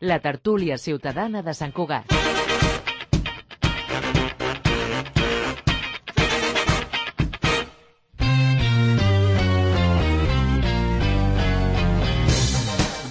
la tertúlia ciutadana de Sant Cugat.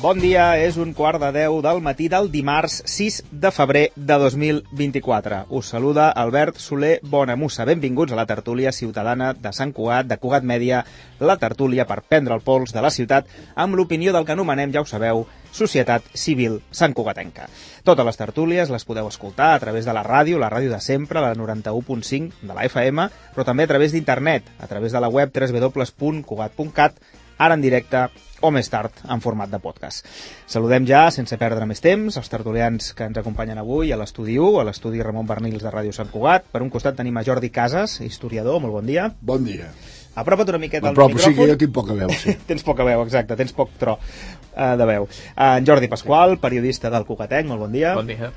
Bon dia, és un quart de 10 del matí del dimarts 6 de febrer de 2024. Us saluda Albert Soler Bonamussa. Benvinguts a la tertúlia ciutadana de Sant Cugat, de Cugat Mèdia, la tertúlia per prendre el pols de la ciutat amb l'opinió del que anomenem, ja ho sabeu, Societat Civil Sant Cugatenca. Totes les tertúlies les podeu escoltar a través de la ràdio, la ràdio de sempre, la 91.5 de la FM, però també a través d'internet, a través de la web www.cugat.cat, ara en directe o més tard en format de podcast. Saludem ja, sense perdre més temps, els tertulians que ens acompanyen avui a l'estudi 1, a l'estudi Ramon Bernils de Ràdio Sant Cugat. Per un costat tenim a Jordi Casas, historiador, molt bon dia. Bon dia. Apropa't una miqueta al M'apropo, sí micròfon. que jo tinc poca veu, sí. tens poca veu, exacte, tens poc tro uh, de veu. Uh, en Jordi Pasqual, periodista del Cugatenc, molt bon dia. Bon dia.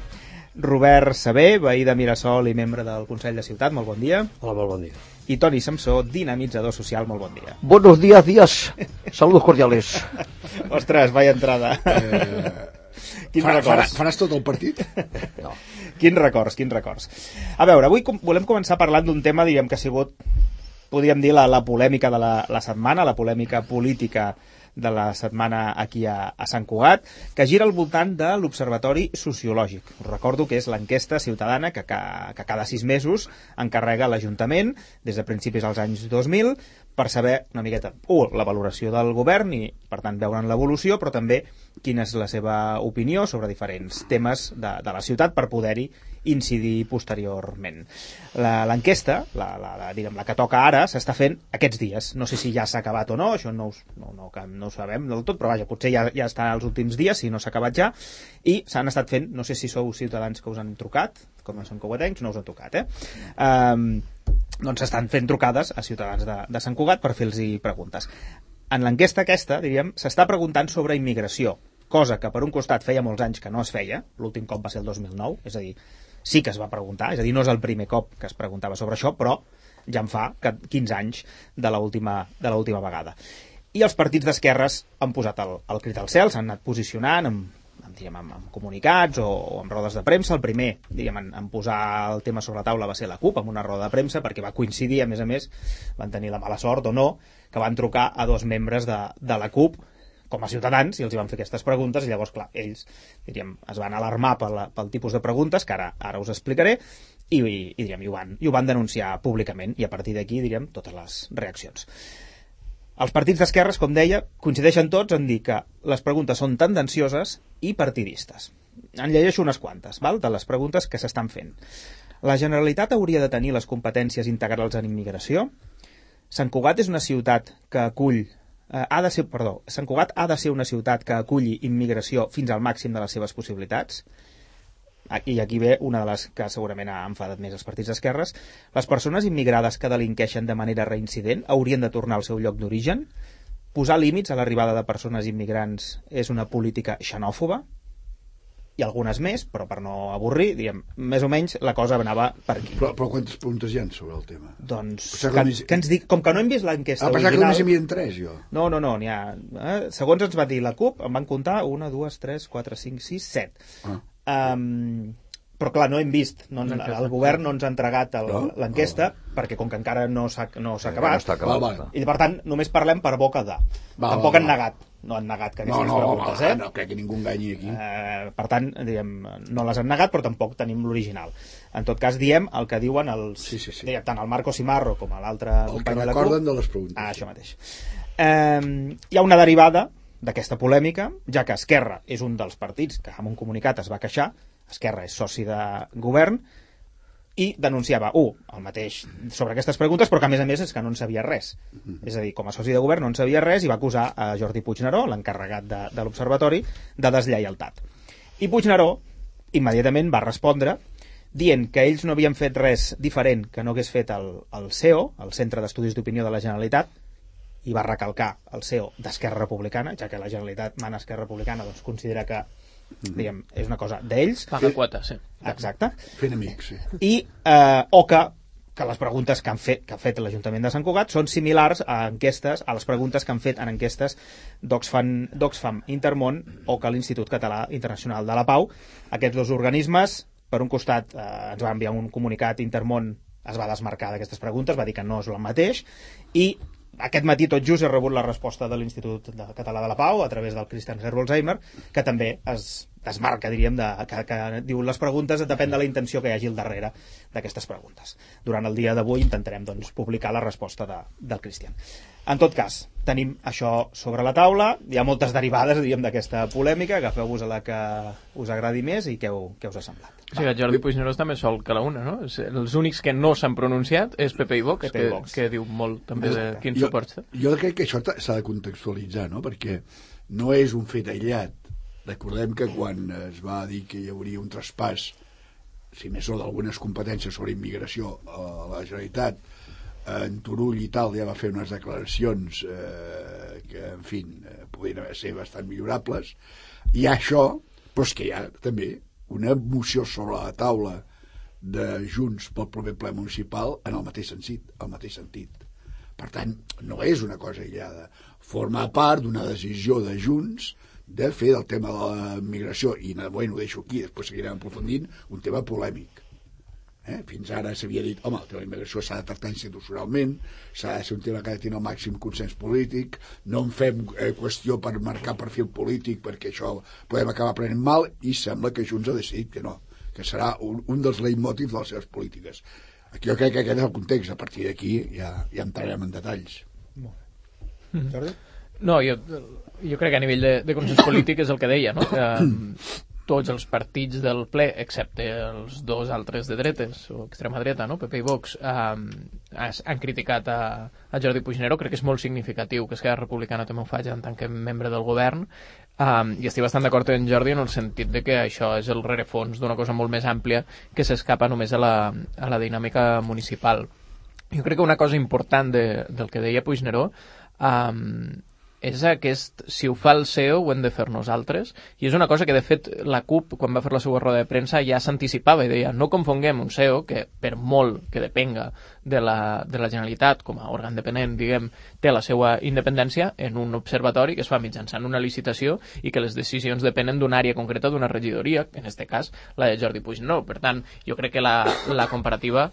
Robert Sabé, veí de Mirasol i membre del Consell de Ciutat, molt bon dia. Hola, molt bon dia. I Toni Samsó, dinamitzador social, molt bon dia. Buenos días, días. Saludos cordiales. Ostres, vaya entrada. Quins Farà, farà, records? faràs tot el partit? No. Quins records, quins records. A veure, avui com, volem començar parlant d'un tema, diríem que ha sigut, podríem dir, la, la polèmica de la, la setmana, la polèmica política de la setmana aquí a, a Sant Cugat, que gira al voltant de l'Observatori Sociològic. Us recordo que és l'enquesta ciutadana que, que, que cada sis mesos encarrega l'Ajuntament, des de principis dels anys 2000, per saber una miqueta, un, la valoració del govern i, per tant, veure'n l'evolució, però també quina és la seva opinió sobre diferents temes de, de la ciutat per poder-hi incidir posteriorment. L'enquesta, la, la, la, diguem, la que toca ara, s'està fent aquests dies. No sé si ja s'ha acabat o no, això no, us, no, no, no ho sabem del tot, però vaja, potser ja, ja està als últims dies, si no s'ha acabat ja, i s'han estat fent, no sé si sou ciutadans que us han trucat, com a Sant Cugatencs, no us han trucat, eh? Um, doncs s'estan fent trucades a ciutadans de, de Sant Cugat per fer-los preguntes. En l'enquesta aquesta, diríem, s'està preguntant sobre immigració, cosa que per un costat feia molts anys que no es feia, l'últim cop va ser el 2009, és a dir, sí que es va preguntar, és a dir, no és el primer cop que es preguntava sobre això, però ja en fa que 15 anys de l'última vegada. I els partits d'esquerres han posat el, el crit al cel, s'han anat posicionant amb, amb, diríem, amb, amb comunicats o, o amb rodes de premsa. El primer, diríem, en, en posar el tema sobre la taula va ser la CUP, amb una roda de premsa, perquè va coincidir, a més a més, van tenir la mala sort o no, que van trucar a dos membres de, de la CUP, com a ciutadans i els hi van fer aquestes preguntes i llavors, clar, ells diríem, es van alarmar pel, pel tipus de preguntes que ara ara us explicaré i, i, i, diríem, i, ho van, i ho van denunciar públicament i a partir d'aquí, diríem, totes les reaccions. Els partits d'esquerres, com deia, coincideixen tots en dir que les preguntes són tendencioses i partidistes. En llegeixo unes quantes, val? de les preguntes que s'estan fent. La Generalitat hauria de tenir les competències integrals en immigració? Sant Cugat és una ciutat que acull eh, ha de ser, perdó, Sant Cugat ha de ser una ciutat que aculli immigració fins al màxim de les seves possibilitats? I aquí ve una de les que segurament ha enfadat més els partits d'esquerres. Les persones immigrades que delinqueixen de manera reincident haurien de tornar al seu lloc d'origen? Posar límits a l'arribada de persones immigrants és una política xenòfoba? I algunes més, però per no avorrir, diguem, més o menys la cosa anava per aquí. Però, però quantes preguntes hi ha sobre el tema? Doncs, que, que que ens dic, com que no hem vist l'enquesta Ah, pensava que original... només hi havia tres, jo. No, no, no, n'hi ha... Eh? Segons ens va dir la CUP, en van comptar una, dues, tres, quatre, cinc, sis, set. Ah. Um, però clar, no hem vist, no ens, el govern no ens ha entregat el- No? l'enquesta, perquè com que encara no s'ha no s'ha No acabat, està acabat. Va, va. i per tant només parlem per boca de. Va, Tampoc va, han va. negat, no han negat que No, aquestes no, preguntes, va, eh? no crec que ningú enganyi aquí. Eh, per tant, diguem, no les han negat, però tampoc tenim l'original. En tot cas, diem el que diuen els, Sí, sí, sí. Diguem, tant el Marco Simarro com l'altre El que company de la recorden CUP. de les preguntes. Ah, això mateix. Eh, hi ha una derivada d'aquesta polèmica, ja que Esquerra és un dels partits que amb un comunicat es va queixar, Esquerra és soci de govern, i denunciava, un, el mateix sobre aquestes preguntes, però que a més a més és que no en sabia res. És a dir, com a soci de govern no en sabia res i va acusar a Jordi Puigneró, l'encarregat de, de l'Observatori, de deslleialtat. I Puigneró immediatament va respondre dient que ells no havien fet res diferent que no hagués fet el, el CEO, el Centre d'Estudis d'Opinió de la Generalitat, i va recalcar el CEO d'Esquerra Republicana, ja que la Generalitat mana Esquerra Republicana, doncs considera que diguem, és una cosa d'ells. Paga quota, sí. Exacte. Fent amics, sí. I, eh, o que que les preguntes que, han fet, que ha fet l'Ajuntament de Sant Cugat són similars a enquestes, a les preguntes que han fet en enquestes d'Oxfam d'Oxfam Intermón o que l'Institut Català Internacional de la Pau. Aquests dos organismes, per un costat, eh, ens va enviar un comunicat Intermón es va desmarcar d'aquestes preguntes, va dir que no és el mateix, i aquest matí tot just he rebut la resposta de l'Institut Català de la Pau a través del Christian Herbolzheimer, que també es desmarca, diríem, de, que, que diu les preguntes depèn de la intenció que hi hagi al darrere d'aquestes preguntes. Durant el dia d'avui intentarem doncs, publicar la resposta de, del Christian. En tot cas, tenim això sobre la taula, hi ha moltes derivades, diríem, d'aquesta polèmica, agafeu-vos a la que us agradi més i què, què us ha semblat. Sí, el Jordi Puigneró està més sol que la una, no? Els únics que no s'han pronunciat és PP i Vox, PP i que, Vox. que diu molt també de quins jo, suports té. Jo crec que això s'ha de contextualitzar, no? perquè no és un fet aïllat. Recordem que quan es va dir que hi hauria un traspàs, si més no d'algunes competències sobre immigració a la Generalitat, en Turull i tal ja va fer unes declaracions eh, que, en fi, eh, podrien ser bastant millorables. Hi ha això, però és que hi ha també una moció sobre la taula de Junts pel proper ple municipal en el mateix sentit, el mateix sentit. Per tant, no és una cosa aïllada. Forma part d'una decisió de Junts de fer del tema de la migració, i moment ho deixo aquí, després seguirem aprofundint, un tema polèmic. Eh? Fins ara s'havia dit, home, el tema de la immigració s'ha de tractar institucionalment, s'ha de ser un tema que ha de tenir el màxim consens polític, no en fem eh, qüestió per marcar perfil polític, perquè això podem acabar prenent mal, i sembla que Junts ha decidit que no, que serà un, un dels leitmotivs de les seves polítiques. Aquí jo crec que aquest és el context, a partir d'aquí ja, ja entrarem en detalls. Jordi? No, jo, jo crec que a nivell de, de consens polític és el que deia, no? Que, tots els partits del ple, excepte els dos altres de dretes, o extrema dreta, no? PP i Vox, eh, han criticat a, a Jordi Puigneró. Crec que és molt significatiu que Esquerra Republicana també ho faci en tant que membre del govern. Um, I estic bastant d'acord amb Jordi en el sentit de que això és el rerefons d'una cosa molt més àmplia que s'escapa només a la, a la dinàmica municipal. Jo crec que una cosa important de, del que deia Puigneró um, és aquest, si ho fa el CEO ho hem de fer nosaltres i és una cosa que de fet la CUP quan va fer la seva roda de premsa ja s'anticipava i deia no confonguem un CEO que per molt que depenga de la, de la Generalitat com a òrgan dependent diguem té la seva independència en un observatori que es fa mitjançant una licitació i que les decisions depenen d'una àrea concreta d'una regidoria, en aquest cas la de Jordi Puigneró. Per tant, jo crec que la, la comparativa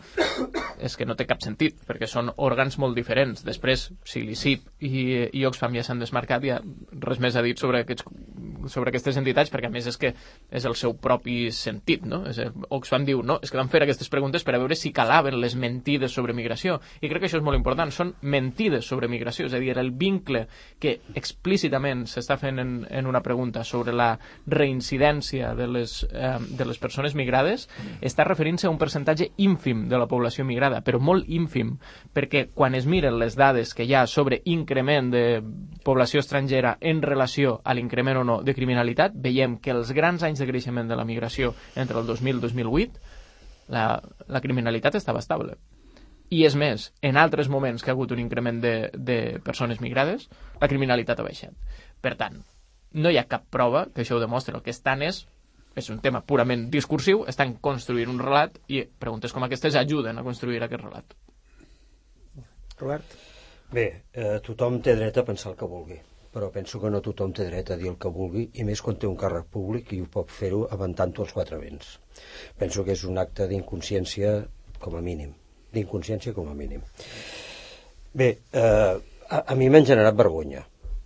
és que no té cap sentit, perquè són òrgans molt diferents. Després, si l'ICIP i, i Oxfam ja s'han desmarcat, ja res més a dir sobre, aquests, sobre aquestes entitats, perquè a més és que és el seu propi sentit, no? És, Oxfam diu, no, és que van fer aquestes preguntes per a veure si calaven les mentides sobre migració, i crec que això és molt important, són mentides sobre migració, és a dir, el vincle que explícitament s'està fent en, en una pregunta sobre la reincidència de les, eh, de les persones migrades està referint-se a un percentatge ínfim de la població migrada, però molt ínfim, perquè quan es miren les dades que hi ha sobre increment de població estrangera en relació a l'increment o no de criminalitat, veiem que els grans anys de creixement de la migració entre el 2000 i el 2008 la, la criminalitat estava estable. I és més, en altres moments que ha hagut un increment de, de persones migrades, la criminalitat ha baixat. Per tant, no hi ha cap prova que això ho demostri. El que estan és és un tema purament discursiu, estan construint un relat i preguntes com aquestes ajuden a construir aquest relat. Robert? Bé, eh, tothom té dret a pensar el que vulgui, però penso que no tothom té dret a dir el que vulgui, i més quan té un càrrec públic i ho pot fer-ho aventant-ho als quatre vents. Penso que és un acte d'inconsciència com a mínim, d'inconsciència com a mínim. Bé, eh, a, a mi m'han generat vergonya,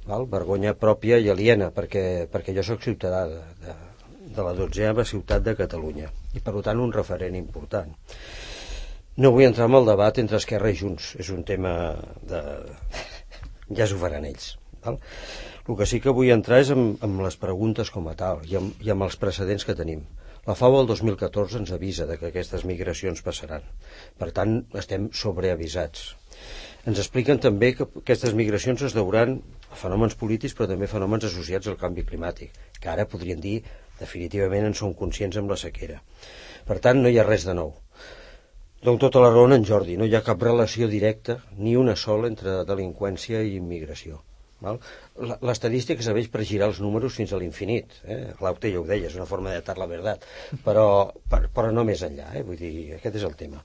val? vergonya pròpia i aliena, perquè, perquè jo sóc ciutadà de, de, de la dotzeava ciutat de Catalunya, i per tant un referent important. No vull entrar en el debat entre Esquerra i Junts, és un tema de... ja s'ho faran ells. Val? El que sí que vull entrar és amb, amb les preguntes com a tal i amb, i amb els precedents que tenim. La FAO el 2014 ens avisa de que aquestes migracions passaran. Per tant, estem sobreavisats. Ens expliquen també que aquestes migracions es deuran a fenòmens polítics però també fenòmens associats al canvi climàtic, que ara podrien dir definitivament en som conscients amb la sequera. Per tant, no hi ha res de nou. Dono tota la raó en Jordi, no hi ha cap relació directa, ni una sola, entre delinqüència i immigració. Val? L'estadística serveix per girar els números fins a l'infinit. Eh? Claute ja ho deia, és una forma de datar la veritat, però, per, però no més enllà, eh? vull dir, aquest és el tema.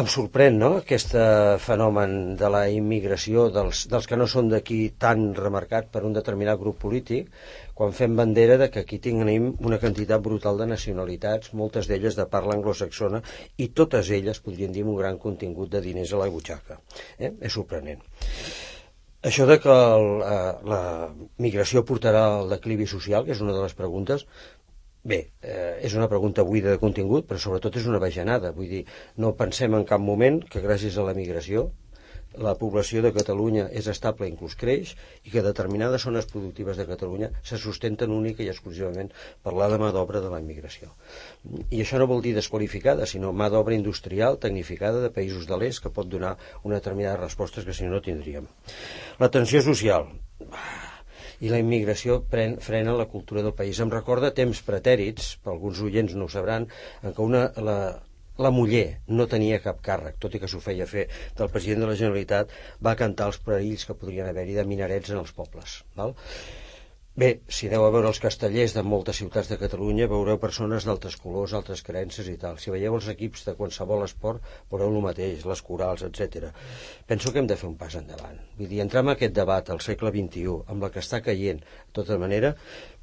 Em sorprèn, no?, aquest eh, fenomen de la immigració dels, dels que no són d'aquí tan remarcat per un determinat grup polític, quan fem bandera de que aquí tenim una quantitat brutal de nacionalitats, moltes d'elles de parla anglosaxona, i totes elles podrien dir un gran contingut de diners a la butxaca. Eh? És sorprenent. Això de que el, eh, la migració portarà al declivi social, que és una de les preguntes, Bé, eh, és una pregunta buida de contingut, però sobretot és una bajanada. Vull dir, no pensem en cap moment que gràcies a la migració la població de Catalunya és estable inclús creix i que determinades zones productives de Catalunya se sustenten única i exclusivament per la mà d'obra de la immigració. I això no vol dir desqualificada, sinó mà d'obra industrial, tecnificada de països de l'est que pot donar una determinada respostes que si no, no tindríem. La tensió social i la immigració pren, frena la cultura del país. Em recorda temps pretèrits, per alguns oients no ho sabran, en què una, la, la muller no tenia cap càrrec, tot i que s'ho feia fer del president de la Generalitat, va cantar els perills que podrien haver-hi de minarets en els pobles. Val? Bé, si aneu a veure els castellers de moltes ciutats de Catalunya, veureu persones d'altres colors, altres creences i tal. Si veieu els equips de qualsevol esport, veureu el mateix, les corals, etc. Penso que hem de fer un pas endavant. Vull dir, entrar en aquest debat al segle XXI, amb la que està caient, de tota manera,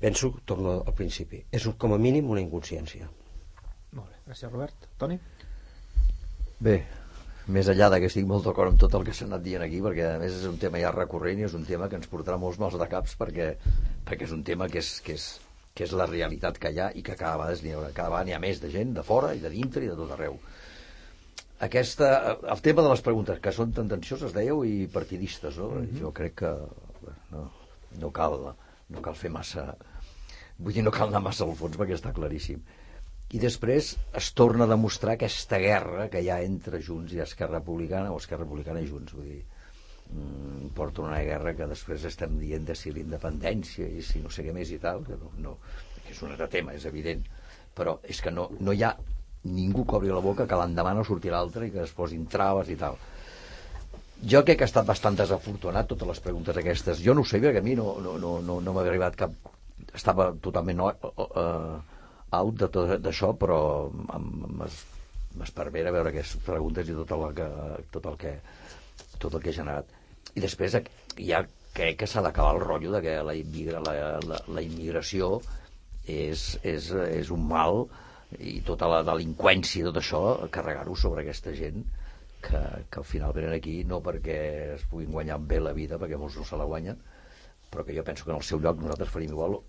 penso, torno al principi, és com a mínim una inconsciència. Molt bé, gràcies Robert. Toni? Bé, més enllà de que estic molt d'acord amb tot el que s'ha anat dient aquí, perquè a més és un tema ja recurrent i és un tema que ens portarà molts mals de caps perquè, perquè és un tema que és, que, és, que és la realitat que hi ha i que cada vegada n'hi ha, cada vegada n'hi ha més de gent de fora i de dintre i de tot arreu. Aquesta, el tema de les preguntes, que són tendencioses, dèieu, i partidistes, no? Mm -hmm. Jo crec que no, no, cal, no cal fer massa... Vull dir, no cal anar massa al fons perquè està claríssim i després es torna a demostrar aquesta guerra que hi ha entre Junts i Esquerra Republicana o Esquerra Republicana i Junts vull dir, mm, porta una guerra que després estem dient de si l'independència i si no sé què més i tal que no, no, és un altre tema, és evident. Però és que no, no hi ha ningú que obri la boca que l'endemà no surti l'altre i que es posin traves i tal. Jo crec que ha estat bastant desafortunat totes les preguntes aquestes. Jo no ho sé perquè a mi no, no, no, no, no m'ha arribat cap estava totalment uh, uh, out de tot d'això, però m'espervera veure aquestes preguntes i tot el que, tot el que, tot el que he generat. I després ja crec que s'ha d'acabar el rotllo de que la, immigra, la, la, la immigració és, és, és un mal i tota la delinqüència i tot això, carregar-ho sobre aquesta gent que, que al final venen aquí no perquè es puguin guanyar bé la vida, perquè molts no se la guanyen, però que jo penso que en el seu lloc nosaltres faríem igual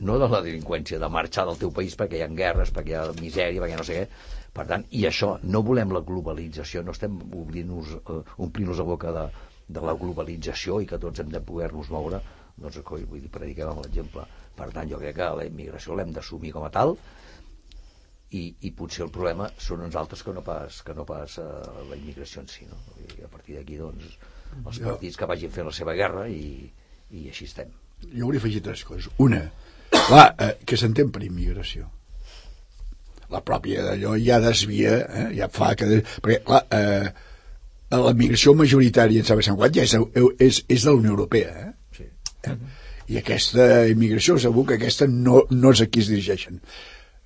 no de la delinqüència, de marxar del teu país perquè hi ha guerres, perquè hi ha misèria, perquè no sé què. Per tant, i això, no volem la globalització, no estem oblint-nos, uh, omplint-nos a boca de, de la globalització i que tots hem de poder-nos moure, doncs, coi, vull dir, prediquem amb l'exemple. Per tant, jo crec que la immigració l'hem d'assumir com a tal i, i potser el problema són uns altres que no pas, que no pas uh, la immigració en si. No? I a partir d'aquí, doncs, els partits que vagin fent la seva guerra i, i així estem. Jo hauria afegit tres coses. Una, Clar, eh, que s'entén per immigració? La pròpia d'allò ja desvia, eh, ja fa que... Perquè, clar, eh, la migració majoritària en Sant Cugat ja és, és, és de la Unió Europea, eh? Sí. eh? I aquesta immigració, segur que aquesta no, no és a qui es dirigeixen.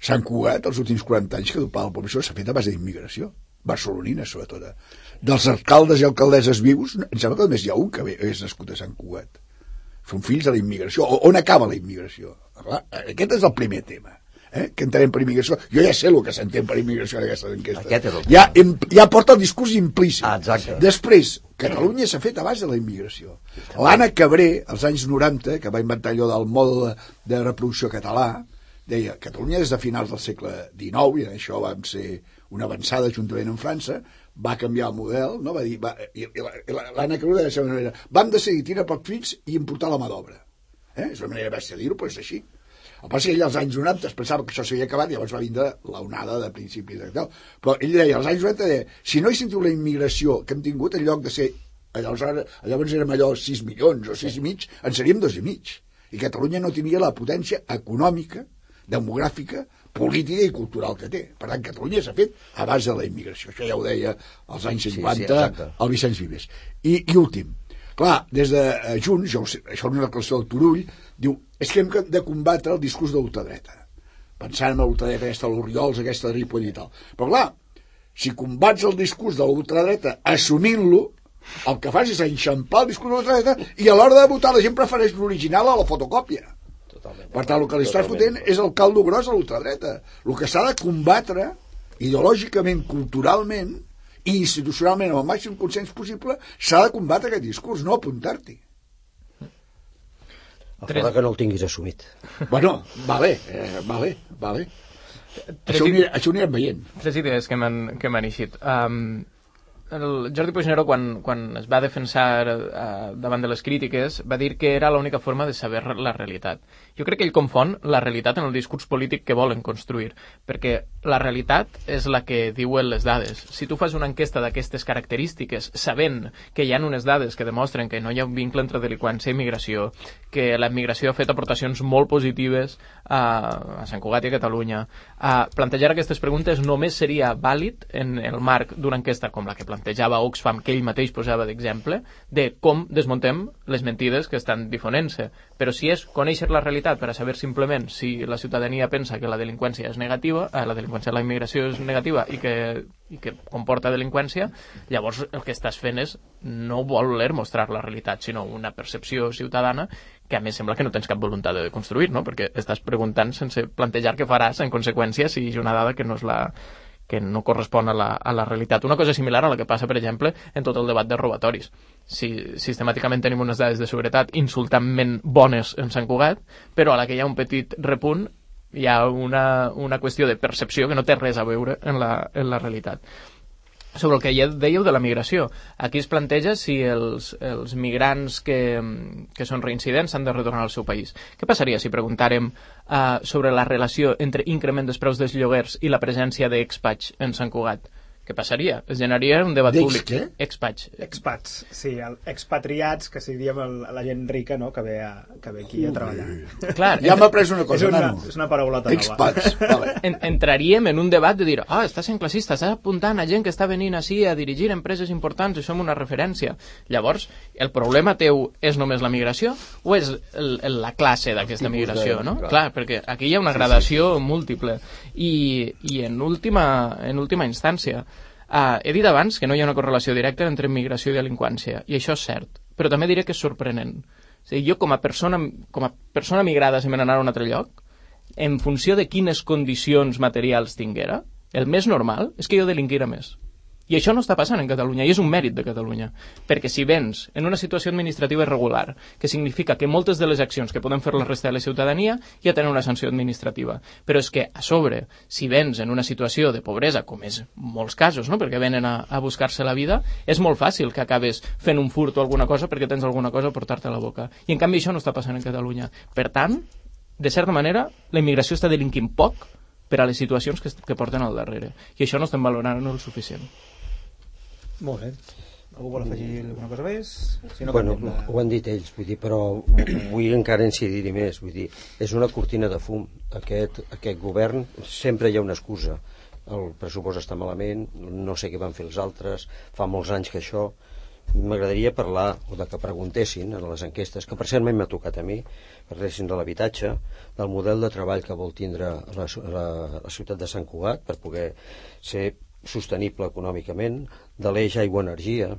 Sant Cugat, els últims 40 anys que doblar la població s'ha fet a base d'immigració barcelonina, sobretot. Eh? Dels alcaldes i alcaldesses vius, em sembla que només hi ha un que és nascut a Sant Cugat són fills de la immigració. On acaba la immigració? Clar, aquest és el primer tema. Eh? que entenem per immigració. Jo ja sé el que s'entén per immigració en aquestes enquestes. Ja, im, ja porta el discurs implícit. Ah, exacte. Després, Catalunya s'ha fet a base de la immigració. L'Anna Cabré, als anys 90, que va inventar allò del mode de reproducció català, deia Catalunya des de finals del segle XIX, i en això vam ser una avançada juntament amb França, va canviar el model, no? va dir, va, i, i l'Anna Creu de la seva manera, vam decidir tirar poc fills i importar la mà d'obra. Eh? És una manera bèstia de dir-ho, però és així. El pas que ell als anys 90 es pensava que això s'havia acabat i llavors va vindre l'onada de principis de tal. Però ell deia, als anys 90 deia, si no hi sentiu la immigració que hem tingut en lloc de ser llavors, llavors érem allò 6 milions o 6 i mig, en seríem 2 i mig. I Catalunya no tenia la potència econòmica, demogràfica, política i cultural que té. Per tant, Catalunya s'ha fet a base de la immigració. Això ja ho deia als anys 50 sí, sí, el Vicenç Vives. I, I últim, clar, des de eh, Junts, jo, això és una declaració del Turull, diu, és que hem de combatre el discurs de l'ultradreta. Pensant en l'ultradreta aquesta, l'Oriols, aquesta de Ripoll i tal. Però clar, si combats el discurs de l'ultradreta assumint-lo, el que fas és enxampar el discurs de l'ultradreta i a l'hora de votar la gent prefereix l'original a la fotocòpia. Totalment. Per tant, el que li estàs fotent és el caldo gros a l'ultradreta. El que s'ha de combatre ideològicament, culturalment i institucionalment amb el màxim consens possible s'ha de combatre aquest discurs, no apuntar-t'hi. A fora que no el tinguis assumit. Bueno, vale, eh, vale, vale. Tres Això ho, anirem, això ho anirem veient. Tres idees que m'han que m'han eixit. Um, el Jordi Puigneró, quan, quan es va defensar uh, davant de les crítiques, va dir que era l'única forma de saber la realitat. Jo crec que ell confon la realitat en el discurs polític que volen construir, perquè la realitat és la que diuen les dades. Si tu fas una enquesta d'aquestes característiques, sabent que hi ha unes dades que demostren que no hi ha un vincle entre delinqüència i migració, que la migració ha fet aportacions molt positives a, a Sant Cugat i a Catalunya, a plantejar aquestes preguntes només seria vàlid en el marc d'una enquesta com la que plantejava Oxfam, que ell mateix posava d'exemple, de com desmuntem les mentides que estan difonent-se. Però si és conèixer la realitat per a saber simplement si la ciutadania pensa que la delinqüència és negativa, eh, la delinqüència, la immigració és negativa i que, i que comporta delinqüència, llavors el que estàs fent és no voler mostrar la realitat, sinó una percepció ciutadana que a més sembla que no tens cap voluntat de construir, no? perquè estàs preguntant sense plantejar què faràs en conseqüència si és una dada que no és la que no correspon a la, a la realitat. Una cosa similar a la que passa, per exemple, en tot el debat de robatoris. Si sistemàticament tenim unes dades de seguretat insultantment bones en Sant Cugat, però a la que hi ha un petit repunt hi ha una, una qüestió de percepció que no té res a veure en la, en la realitat sobre el que ja dèieu de la migració. Aquí es planteja si els, els migrants que, que són reincidents han de retornar al seu país. Què passaria si preguntàrem uh, sobre la relació entre increment dels preus dels lloguers i la presència d'expats en Sant Cugat? Què passaria? Es generaria un debat D'ex públic. què? Expats. Expats, sí, el, expatriats, que si diem el, la gent rica, no?, que ve, a, que ve aquí a treballar. Clar, Ja m'ha après una És cosa, una, nano. és una paraulota nova. Expats, vale. en, entraríem en un debat de dir ah, estàs sent classista, estàs apuntant a gent que està venint així a dirigir empreses importants i som una referència. Llavors, el problema teu és només la migració o és el, el, la classe d'aquesta migració, no? clar. Clar, perquè aquí hi ha una gradació múltiple. I, i en, última, en última instància, Uh, he dit abans que no hi ha una correlació directa entre migració i delinqüència, i això és cert, però també diré que és sorprenent. A dir, jo com a persona, com a persona migrada, si me n'anar a un altre lloc, en funció de quines condicions materials tinguera, el més normal és que jo delinquira més. I això no està passant en Catalunya, i és un mèrit de Catalunya. Perquè si vens en una situació administrativa irregular, que significa que moltes de les accions que poden fer la resta de la ciutadania ja tenen una sanció administrativa. Però és que, a sobre, si vens en una situació de pobresa, com és molts casos, no? perquè venen a, a buscar-se la vida, és molt fàcil que acabes fent un furt o alguna cosa perquè tens alguna cosa a portar-te a la boca. I en canvi això no està passant en Catalunya. Per tant, de certa manera, la immigració està delinquint poc per a les situacions que, que porten al darrere. I això no estem valorant el suficient. Molt bé. Algú vol afegir alguna cosa més? Si no, bueno, de- ho han dit ells, vull dir, però vull encara incidir-hi més, vull dir, és una cortina de fum. Aquest, aquest govern sempre hi ha una excusa. El pressupost està malament, no sé què van fer els altres, fa molts anys que això... M'agradaria parlar, o de que preguntessin en les enquestes, que parcialment m'ha tocat a mi, parlessin de l'habitatge, del model de treball que vol tindre la, la, la ciutat de Sant Cugat per poder ser sostenible econòmicament, de l'eix aigua-energia,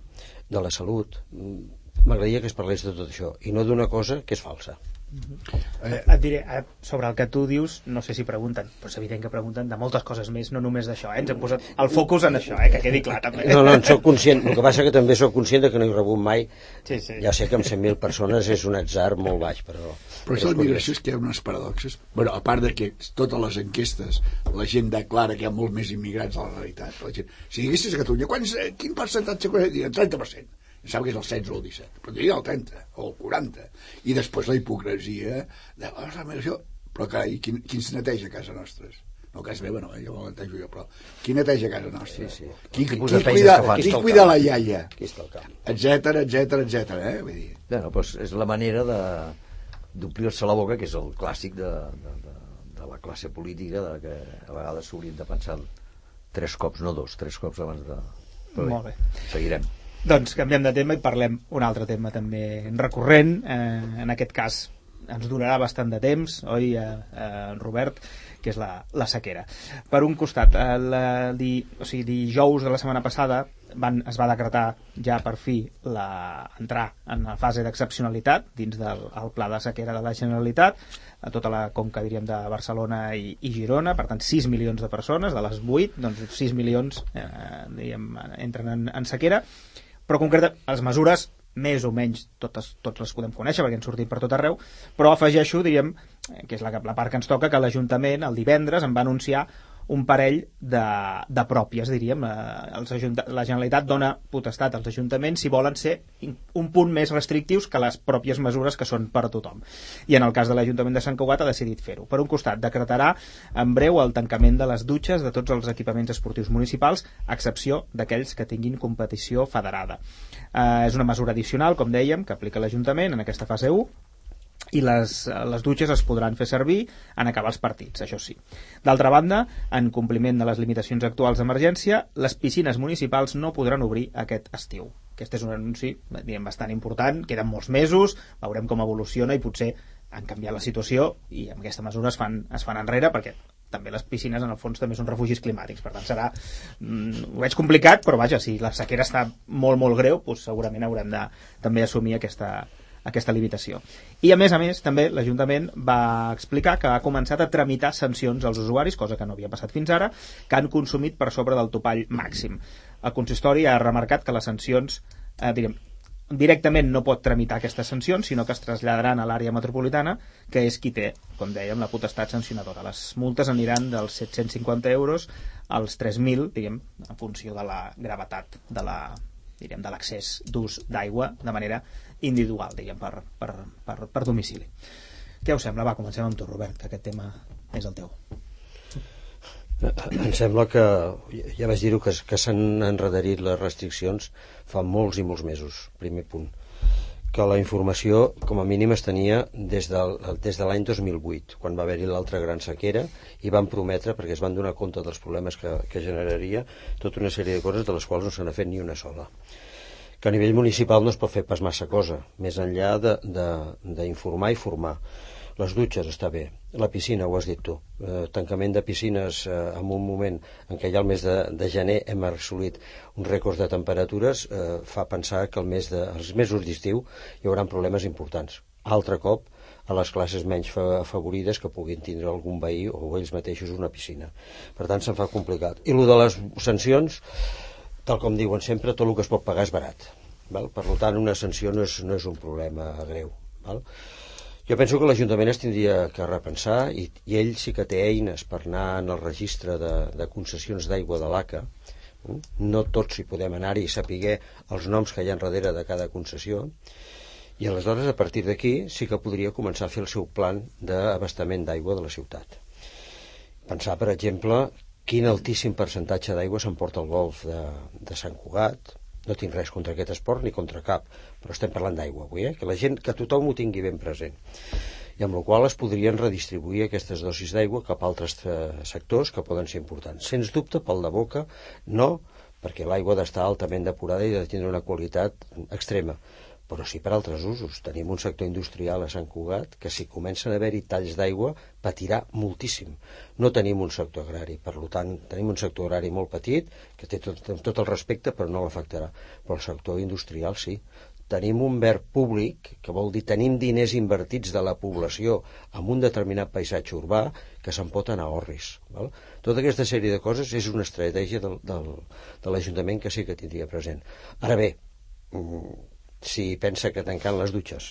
de la salut. M'agradaria que es parlés de tot això, i no d'una cosa que és falsa. Eh, et diré, eh, sobre el que tu dius, no sé si pregunten, però és evident que pregunten de moltes coses més, no només d'això, eh? ens hem posat el focus en això, eh? que quedi clar també. No, no, en sóc conscient, el que passa que també sóc conscient que no he rebut mai, sí, sí. ja sé que amb 100.000 persones és un atzar molt baix, però... Però això de migració és que hi ha unes paradoxes, bueno, a part de que totes les enquestes la gent declara que hi ha molt més immigrants a la realitat, la gent, si diguessis a Catalunya, quants, eh, quin percentatge, 30%, em sembla que és el 16 o el 17, però diria el 30 o el 40. I després la hipocresia de, oh, la migració, però carai, qui, qui se neteja a casa nostres? No, casa meva no, eh? jo me netejo jo, però qui neteja a casa nostra? Sí, sí. Qui, qui, qui, cuida, qui cuida la iaia? Qui està al camp? Etcètera, etcètera, etcètera, eh? Vull dir... Bueno, doncs és la manera de d'omplir-se la boca, que és el clàssic de, de, de, de la classe política, de que a vegades s'haurien de pensar tres cops, no dos, tres cops abans de... Però bé, Molt bé. Seguirem. Doncs canviem de tema i parlem un altre tema també recurrent, eh, en aquest cas ens durarà bastant de temps, oi, eh, eh, Robert, que és la, la sequera. Per un costat, el, di, o sigui, dijous de la setmana passada van, es va decretar ja per fi la, entrar en la fase d'excepcionalitat dins del el pla de sequera de la Generalitat a tota la conca diríem de Barcelona i, i Girona, per tant 6 milions de persones, de les 8 doncs 6 milions eh, diríem, entren en, en sequera però concreta, les mesures més o menys totes, tots les podem conèixer perquè han sortit per tot arreu, però afegeixo, diríem, eh, que és la, la part que ens toca, que l'Ajuntament el divendres em va anunciar un parell de, de pròpies, diríem. Eh, els la Generalitat dona potestat als ajuntaments si volen ser un punt més restrictius que les pròpies mesures que són per a tothom. I en el cas de l'Ajuntament de Sant Cugat ha decidit fer-ho. Per un costat, decretarà en breu el tancament de les dutxes de tots els equipaments esportius municipals, a excepció d'aquells que tinguin competició federada. Eh, és una mesura addicional, com dèiem, que aplica l'Ajuntament en aquesta fase 1, i les, les dutxes es podran fer servir en acabar els partits, això sí. D'altra banda, en compliment de les limitacions actuals d'emergència, les piscines municipals no podran obrir aquest estiu. Aquest és un anunci diguem, bastant important, queden molts mesos, veurem com evoluciona i potser han canviat la situació i amb aquesta mesura es fan, es fan enrere perquè també les piscines en el fons també són refugis climàtics per tant serà, mm, ho veig complicat però vaja, si la sequera està molt molt greu doncs segurament haurem de també assumir aquesta, aquesta limitació. I a més a més, també l'Ajuntament va explicar que ha començat a tramitar sancions als usuaris, cosa que no havia passat fins ara, que han consumit per sobre del topall màxim. El consistori ha remarcat que les sancions, eh, diguem, directament no pot tramitar aquestes sancions, sinó que es traslladaran a l'àrea metropolitana, que és qui té, com dèiem, la potestat sancionadora. Les multes aniran dels 750 euros als 3.000, diguem, en funció de la gravetat de la, de l'accés d'ús d'aigua de manera individual, diguem, per, per, per, per domicili. Què us sembla? Va, comencem amb tu, Robert, que aquest tema és el teu. Em sembla que, ja vaig dir-ho, que, que s'han enredarit les restriccions fa molts i molts mesos, primer punt que la informació com a mínim es tenia des, del, des de l'any 2008 quan va haver-hi l'altra gran sequera i van prometre, perquè es van donar compte dels problemes que, que generaria tota una sèrie de coses de les quals no se n'ha fet ni una sola que a nivell municipal no es pot fer pas massa cosa, més enllà d'informar i formar. Les dutxes està bé, la piscina, ho has dit tu, eh, tancament de piscines eh, en un moment en què ja el mes de, de gener hem assolit un rècord de temperatures, eh, fa pensar que el mes de, els mesos d'estiu hi haurà problemes importants. Altre cop, a les classes menys afavorides que puguin tindre algun veí o ells mateixos una piscina. Per tant, se'n fa complicat. I el de les sancions, tal com diuen sempre, tot el que es pot pagar és barat. Val? Per tant, una sanció no és, no és un problema greu. Val? Jo penso que l'Ajuntament es tindria que repensar i, i ell sí que té eines per anar en el registre de, de concessions d'aigua de l'ACA. Mm? No tots hi podem anar-hi i saber els noms que hi ha darrere de cada concessió. I aleshores, a partir d'aquí, sí que podria començar a fer el seu plan d'abastament d'aigua de la ciutat. Pensar, per exemple, quin altíssim percentatge d'aigua s'emporta al golf de, de Sant Cugat. No tinc res contra aquest esport ni contra cap, però estem parlant d'aigua avui, eh? que la gent, que tothom ho tingui ben present. I amb la qual es podrien redistribuir aquestes dosis d'aigua cap a altres eh, sectors que poden ser importants. Sens dubte, pel de boca, no, perquè l'aigua ha d'estar altament depurada i ha de tindre una qualitat extrema però sí per altres usos. Tenim un sector industrial a Sant Cugat que si comencen a haver-hi talls d'aigua patirà moltíssim. No tenim un sector agrari, per tant tenim un sector agrari molt petit que té tot, tot el respecte però no l'afectarà. Però el sector industrial sí. Tenim un verd públic, que vol dir tenim diners invertits de la població en un determinat paisatge urbà que se'n pot anar a Orris. Val? Tota aquesta sèrie de coses és una estratègia del, del, de l'Ajuntament que sí que tindria present. Ara bé, mm, si pensa que tancant les dutxes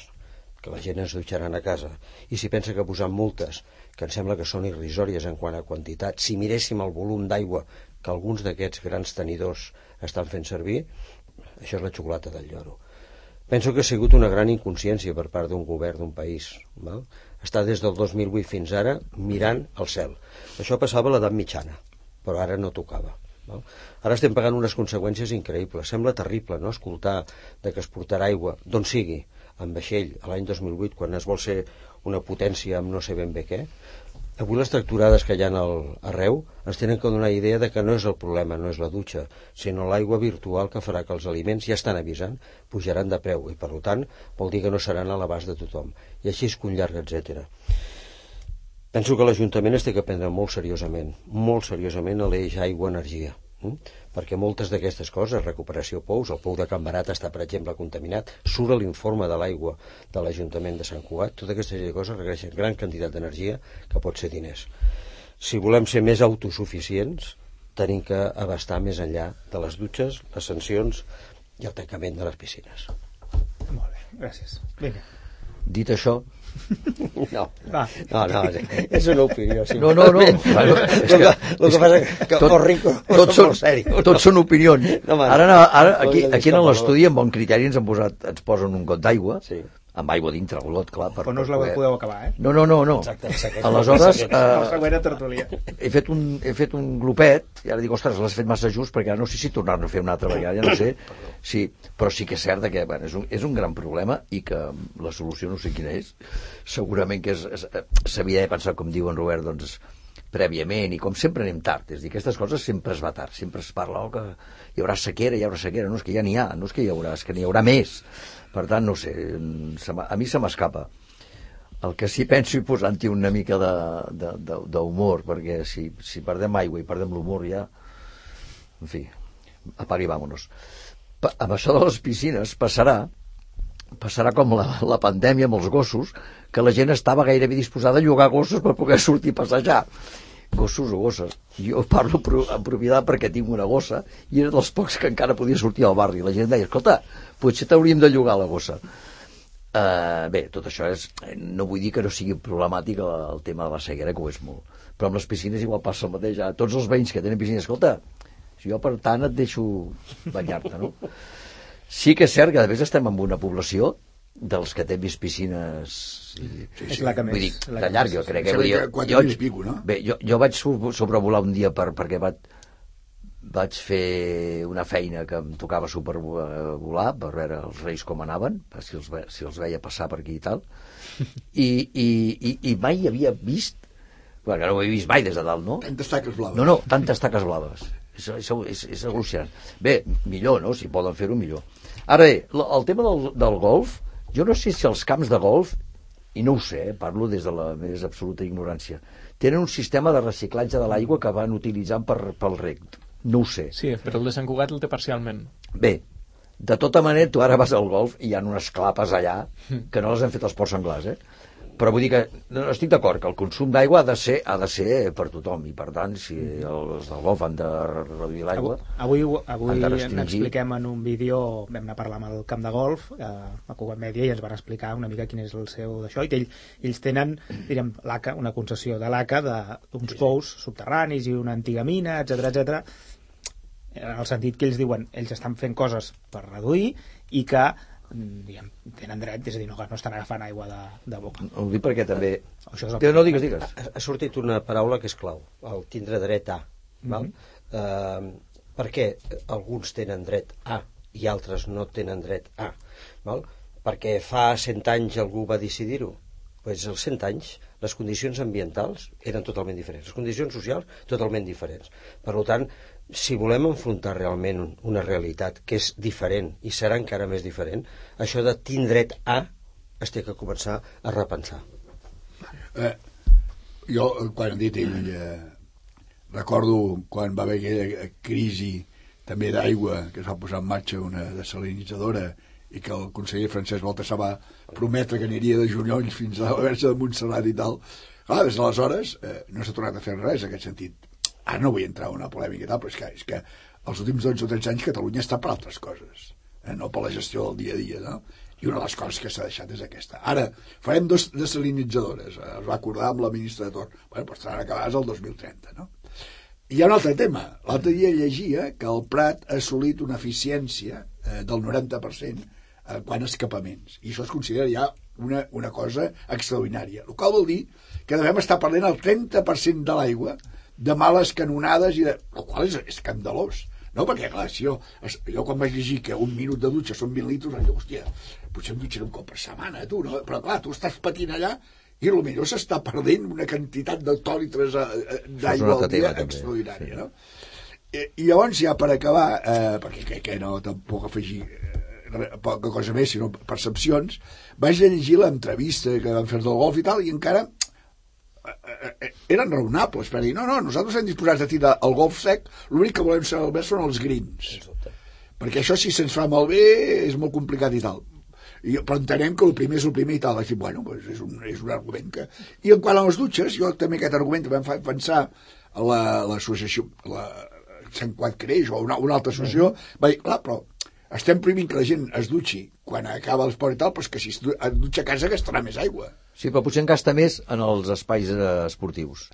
que la gent es dutxaran a casa i si pensa que posant multes que em sembla que són irrisòries en quant a quantitat si miréssim el volum d'aigua que alguns d'aquests grans tenidors estan fent servir això és la xocolata del lloro. Penso que ha sigut una gran inconsciència per part d'un govern d'un país val? està des del 2008 fins ara mirant al cel. Això passava a l'edat mitjana però ara no tocava Val? Ara estem pagant unes conseqüències increïbles. Sembla terrible no? escoltar de que es portarà aigua d'on sigui, amb vaixell, a l'any 2008, quan es vol ser una potència amb no sé ben bé què. Avui les tracturades que hi ha al, arreu ens tenen que donar idea de que no és el problema, no és la dutxa, sinó l'aigua virtual que farà que els aliments ja estan avisant, pujaran de preu i per tant vol dir que no seran a l'abast de tothom. I així és que un llarg, etc. Penso que l'Ajuntament es té que prendre molt seriosament, molt seriosament a l'eix aigua-energia. Mm? perquè moltes d'aquestes coses, recuperació pous, el pou de Can Barat està, per exemple, contaminat, surt a l'informe de l'aigua de l'Ajuntament de Sant Cugat, totes aquestes coses requereixen gran quantitat d'energia que pot ser diners. Si volem ser més autosuficients, tenim que abastar més enllà de les dutxes, les sancions i el tancament de les piscines. Molt bé, gràcies. Vinga. Dit això, No, no, no, és una opinió. Sí. No, no, no. El, que, el que passa que, tot- tot, rico, tots són, molt sèrio. tots són opinions. No, ara, no, ara aquí, aquí en l'estudi, amb bon criteri, ens, han posat, ens posen un got d'aigua, Sí. Amb aigua dintre el got, clar. Per, Però no us la poder- podeu acabar, eh? No, no, no. no. Exacte, secret. Aleshores, El eh, he fet, un, he fet un glopet i ara dic, ostres, l'has fet massa just perquè ara no sé si tornar-ne a fer una altra vegada, ja no sé sí, però sí que és cert que bueno, és, un, és un gran problema i que la solució no sé quina és segurament que eh, s'havia de pensar com diu en Robert doncs, prèviament i com sempre anem tard és dir, aquestes coses sempre es va tard sempre es parla oh, que hi haurà sequera, hi haurà sequera no és que ja n'hi ha, no és que hi haurà, és que n'hi haurà més per tant, no sé a mi se m'escapa el que sí penso i posant-hi una mica d'humor, perquè si, si perdem aigua i perdem l'humor ja... En fi, apaga i vámonos. Pa, amb això de les piscines passarà passarà com la, la pandèmia amb els gossos, que la gent estava gairebé disposada a llogar gossos per poder sortir a passejar. Gossos o gosses. Jo parlo en propietat perquè tinc una gossa i era dels pocs que encara podia sortir al barri. La gent deia, escolta, potser t'hauríem de llogar la gossa. Uh, bé, tot això és... No vull dir que no sigui problemàtic el, el tema de la sequera, que ho és molt. Però amb les piscines igual passa el mateix. A tots els veïns que tenen piscines, escolta, si jo per tant et deixo banyar-te, no? Sí que és cert que a més estem en una població dels que té vist piscines i, És la que més. vull dir, la de que llarg, més, jo sí, crec sí. que... Vull dir, Quatre- jo, pico, no? Bé, jo, jo vaig so- sobrevolar un dia per, perquè vaig, vaig fer una feina que em tocava supervolar per veure els reis com anaven, per si els, ve, si els veia passar per aquí i tal, i, i, i, i mai havia vist, perquè no ho he vist mai des de dalt, no? Tantes taques blaves. No, no, tantes taques blaves. És, és, és, és al·lucinant. Bé, millor, no? Si poden fer-ho, millor. Ara bé, el tema del, del golf, jo no sé si els camps de golf, i no ho sé, eh, parlo des de la més absoluta ignorància, tenen un sistema de reciclatge de l'aigua que van utilitzant per, pel reg. No ho sé. Sí, però el de Sant Cugat el té parcialment. Bé, de tota manera, tu ara vas al golf i hi ha unes clapes allà que no les han fet els ports anglès, eh? Però vull dir que no, estic d'acord que el consum d'aigua ha de ser ha de ser per tothom i per tant si els del golf han de reduir l'aigua Avui, avui de en restringir. expliquem en un vídeo, vam anar a parlar amb el camp de golf, eh, a Cugat Mèdia, i ens van explicar una mica quin és el seu d'això, i que ell, ells tenen, direm, l'ACA, una concessió de l'ACA d'uns pous subterranis i una antiga mina, etc etc. en el sentit que ells diuen, ells estan fent coses per reduir i que diguem, tenen dret, és a dir, no, no estan agafant aigua de, de boca. ho dic perquè també Això és el que no digues, digues Ha, ha sortit una paraula que és clau, el tindre dret a. Val? eh, per què alguns tenen dret a i altres no tenen dret a? Val? Perquè fa 100 anys algú va decidir-ho. Pues als 100 anys les condicions ambientals eren totalment diferents, les condicions socials totalment diferents. Per tant, si volem enfrontar realment un- una realitat que és diferent i serà encara més diferent, això de tindre dret a es té que començar a repensar. Eh, jo, eh, quan dit ell, eh, recordo quan va haver aquella crisi també d'aigua, que es va posar en marxa una desalinitzadora i que el conseller Francesc Baltasar va prometre que aniria de juliol fins a la verge de Montserrat i tal. Clar, des d'aleshores eh, no s'ha tornat a fer res en aquest sentit. Ara no vull entrar en una polèmica i tal, però és que, és que els últims 12 o 13 anys Catalunya està per altres coses, eh, no per la gestió del dia a dia, no? I una de les coses que s'ha deixat és aquesta. Ara, farem dos desalinitzadores, eh, es va acordar amb la ministra de Torn. Bueno, però estaran acabades el 2030, no? I hi ha un altre tema. L'altre dia llegia que el Prat ha assolit una eficiència eh, del 90% eh, quan escapaments. I això es considera ja una, una cosa extraordinària. El qual vol dir que devem estar perdent el 30% de l'aigua de males canonades i de... El qual és escandalós. No, perquè, clar, si jo, jo quan vaig llegir que un minut de dutxa són 20 litres, dir, hòstia, potser em dutxaré un cop per setmana, tu, no? Però, clar, tu estàs patint allà i potser s'està perdent una quantitat d'hectòlitres eh, eh, d'aigua al dia extraordinària, sí. no? I, I llavors, ja per acabar, eh, perquè crec que no tampoc afegir eh, poca cosa més, sinó percepcions, vaig llegir l'entrevista que van fer del golf i tal, i encara eh, eh, eh, eren raonables per dir, no, no, nosaltres estem disposats a tirar el golf sec, l'únic que volem saber són els greens. Perquè això si se'ns fa malbé és molt complicat i tal. I, però entenem que el primer és el primer i tal. Així, bueno, pues és, un, és un argument que... I en quant a les dutxes, jo també aquest argument em fa pensar a la- l'associació, la, Sant Quat Creix o una, una altra associació, va dir, clar, però estem prohibint que la gent es dutxi quan acaba l'esport i tal, però és que si es du- es dutxa a casa gastarà més aigua. Sí, però potser en gasta més en els espais eh, esportius.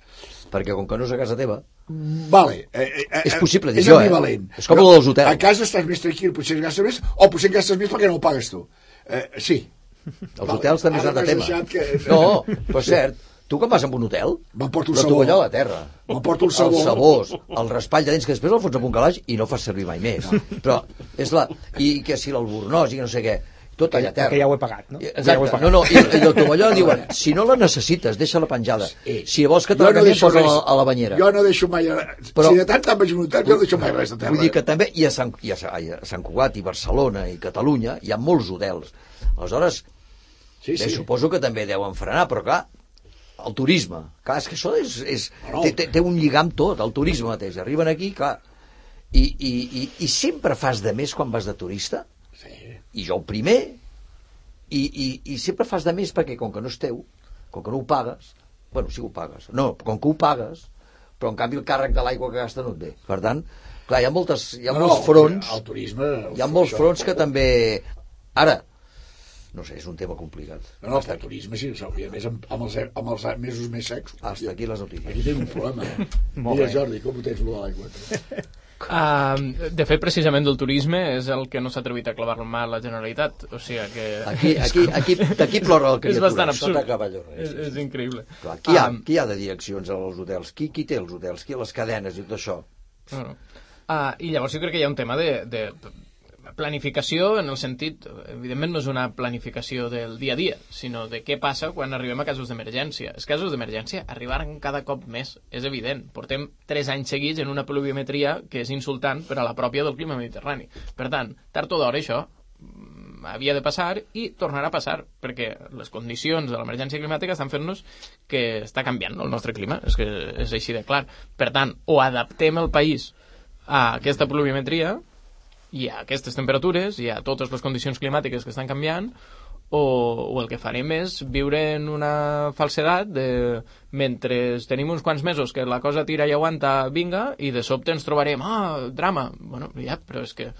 Perquè com que no és a casa teva, Vale. Eh, eh, eh, És possible dir és eh? ambivalent. És com Però dels hotels. A casa estàs més tranquil, potser gastes més, o potser gastes més perquè no ho pagues tu. Eh, sí. els Vale, hotels també és un altre tema. que- No, però és cert, tu quan vas a un hotel, M'emporto el la sabó. tovalló a la terra, M'emporto el sabó. els sabors, el raspall de dents, que després el fots a un calaix i no fas servir mai més. Però és la... I que si l'albornoz i que no sé què, tot allà a terra. que ja ho he pagat, no? Que ja ho he Exacte, pagat. no, no, i, i el tovalló diuen, si no la necessites, deixa-la penjada. Si vols que te la no posa res. a la banyera. Jo no deixo mai... Però- Si de tant tant vaig un hotel, jo no deixo mai res de terra. Vull dir que també, i a Sant, i a, Sa- i a Sant Cugat, i Barcelona, i Catalunya, hi ha molts hotels. Aleshores, Sí, Bé, sí. suposo que també deuen frenar, però clar, el turisme, clar, és que això és, és, No. té, té, té un lligam tot, el turisme mateix. Arriben aquí, clar, i, i, i, i sempre fas de més quan vas de turista, Sí. i jo el primer, i, i, i sempre fas de més perquè com que no és teu, com que no ho pagues, bueno, sí que ho pagues, no, com que ho pagues, però en canvi el càrrec de l'aigua que gasta no et ve. Per tant, clar, hi ha, moltes, hi ha No, molts fronts, El turisme... hi ha molts fronts que també... Ara, no sé, és un tema complicat. No, no, el turisme sí, i a més amb, amb, els, amb els mesos més secs. Hasta aquí les notícies. Aquí tenim un problema. Eh? Molt Mira, bé. Jordi, com ho tens, lo de l'aigua? Uh, de fet, precisament del turisme és el que no s'ha atrevit a clavar mà a la Generalitat. O sigui que... Aquí, aquí, aquí, aquí plora el és criatura. bastant Sota absurd. cavalló, res, És, és increïble. Clar, qui, ha, Um, qui ha de direccions als hotels? Qui, qui té els hotels? Qui ha les cadenes i tot això? No, no. Uh, I llavors jo crec que hi ha un tema de, de planificació en el sentit, evidentment no és una planificació del dia a dia, sinó de què passa quan arribem a casos d'emergència. Els casos d'emergència arribaran cada cop més, és evident. Portem 3 anys seguits en una pluviometria que és insultant per a la pròpia del clima mediterrani. Per tant, tard o d'hora això mm, havia de passar i tornarà a passar, perquè les condicions de l'emergència climàtica estan fent-nos que està canviant el nostre clima, és que és així de clar. Per tant, o adaptem el país a aquesta pluviometria i a aquestes temperatures i a totes les condicions climàtiques que estan canviant o, o el que farem és viure en una falsedat de mentre tenim uns quants mesos que la cosa tira i aguanta, vinga, i de sobte ens trobarem, ah, drama. Bueno, ja, però és que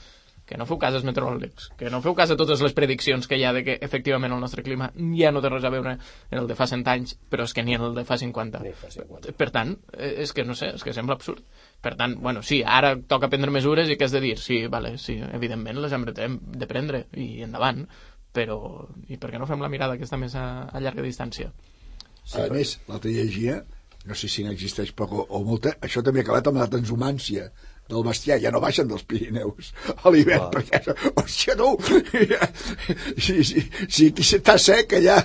que no feu cas als meteoròlegs, que no feu cas a totes les prediccions que hi ha de que efectivament el nostre clima ja no té res a veure en el de fa 100 anys, però és que ni en el de fa 50. Ni fa 50. Per tant, eh, és que no sé, és que sembla absurd. Per tant, bueno, sí, ara toca prendre mesures i què has de dir? Sí, vale, sí, evidentment les hem de, prendre i endavant, però i per què no fem la mirada aquesta més a, a llarga distància? Sí, a més, l'altre llegia, no sé si n'existeix poc o, o molta, això també ha acabat amb la transhumància del bestiar, ja no baixen dels Pirineus a l'hivern, perquè, hòstia, no, si, si, si aquí està sec allà,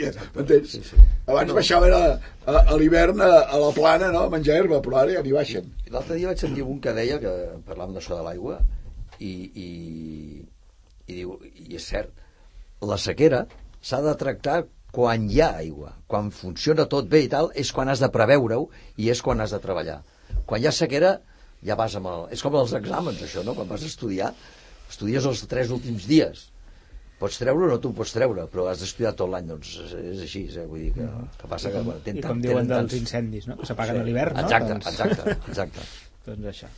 ja, m'entens? Sí, sí. Abans baixaven a, a, a l'hivern a, a la plana, no?, a menjar herba, però ara ja n'hi baixen. L'altre dia vaig sentir un que deia, que parlàvem d'això de l'aigua, i, i, i, diu, i és cert, la sequera s'ha de tractar quan hi ha aigua. Quan funciona tot bé i tal, és quan has de preveure-ho i és quan has de treballar. Quan hi ha sequera, ja vas amb el... És com els exàmens, això, no? Quan vas a estudiar, estudies els tres últims dies. Pots treure o no t'ho pots treure, però has d'estudiar tot l'any, doncs és, així, eh? vull dir que, que passa que... bueno, I com tant- diuen dels incendis, no? que s'apaguen a l'hivern, no? Exacte, doncs, exacte, exacte. doncs això.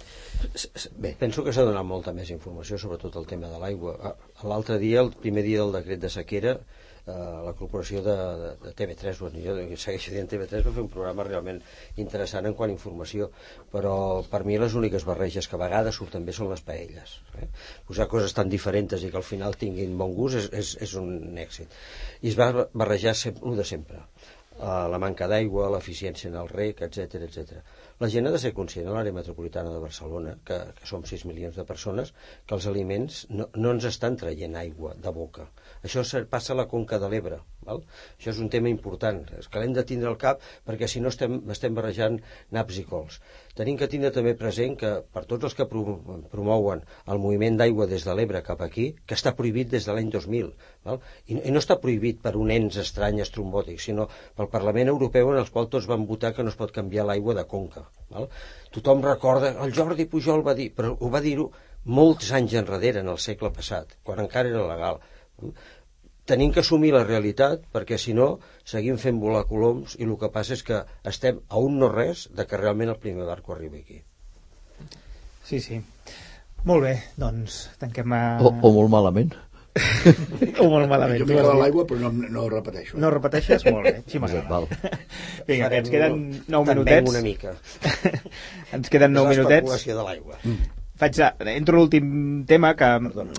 Bé. Penso que s'ha donat molta més informació, sobretot el tema de l'aigua. L'altre dia, el primer dia del decret de sequera, la corporació de, de, de TV3, bueno, jo segueixo dient TV3, va fer un programa realment interessant en quant a informació, però per mi les úniques barreges que a vegades surten bé són les paelles. Eh? Posar coses tan diferents i que al final tinguin bon gust és, és, és un èxit. I es va barrejar sempre, el de sempre. Uh, la manca d'aigua, l'eficiència en el rec, etc etc. La gent ha de ser conscient a l'àrea metropolitana de Barcelona, que, que som 6 milions de persones, que els aliments no, no ens estan traient aigua de boca, Això passa a la conca de l'Ebre. Això és un tema important, és que l'hem de tindre al cap perquè si no estem, estem barrejant naps i cols. Tenim que tindre també present que per tots els que pro- promouen el moviment d'aigua des de l'Ebre cap aquí, que està prohibit des de l'any 2000, val? I, i no està prohibit per un ens estrany estrombòtic, sinó pel Parlament Europeu en el qual tots van votar que no es pot canviar l'aigua de conca. Val? Tothom recorda, el Jordi Pujol va dir, però ho va dir-ho molts anys enrere, en el segle passat, quan encara era legal. Tenim que assumir la realitat, perquè si no, seguim fent volar coloms i el que passa és que estem a un no res de que realment el primer barco arribi aquí. Sí, sí. Molt bé, doncs tanquem a... O, o molt malament. o molt malament. Jo m'he quedat l'aigua, però no, no ho repeteixo. No repeteixes? Molt bé, així m'agrada. Val. Vinga, que ens queden 9 També minutets. una mica. ens queden 9 És minutets. l'especulació de l'aigua. Faig, entro l'últim tema que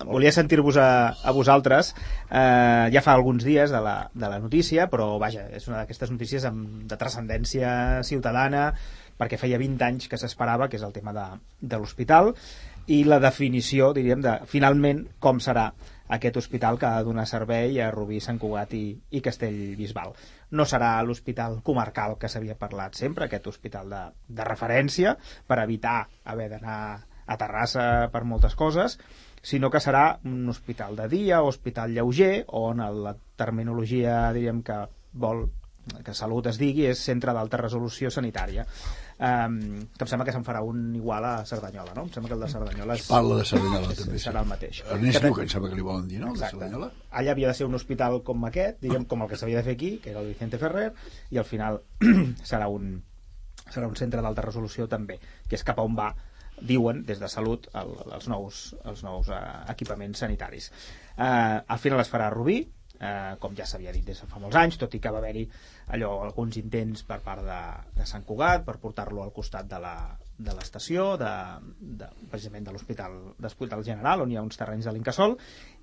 volia sentir-vos a, a vosaltres eh, ja fa alguns dies de la, de la notícia, però vaja, és una d'aquestes notícies amb, de transcendència ciutadana perquè feia 20 anys que s'esperava, que és el tema de, de l'hospital i la definició, diríem, de finalment com serà aquest hospital que ha de donar servei a Rubí, Sant Cugat i, i Castellbisbal. No serà l'hospital comarcal que s'havia parlat sempre, aquest hospital de, de referència, per evitar haver d'anar a Terrassa per moltes coses, sinó que serà un hospital de dia o hospital lleuger, on la terminologia, diríem que vol que Salut es digui, és centre d'alta resolució sanitària. Um, que em sembla que se'n farà un igual a Cerdanyola, no? Em sembla que el de Cerdanyola és, Parla de Cerdanyola, és- també. serà el mateix. Ernest Que- em sembla que li volen dir, no? El de Exacte. Cerdanyola. Allà havia de ser un hospital com aquest, diríem, com el que s'havia de fer aquí, que era el Vicente Ferrer, i al final serà un, serà un centre d'alta resolució també, que és cap a on va diuen des de Salut el, els nous, els nous eh, equipaments sanitaris. Eh, al final es farà a Rubí, eh, com ja s'havia dit des de fa molts anys, tot i que va haver-hi allò, alguns intents per part de, de Sant Cugat per portar-lo al costat de la de de, de, precisament de l'Hospital d'Hospital General, on hi ha uns terrenys de l'Incasol,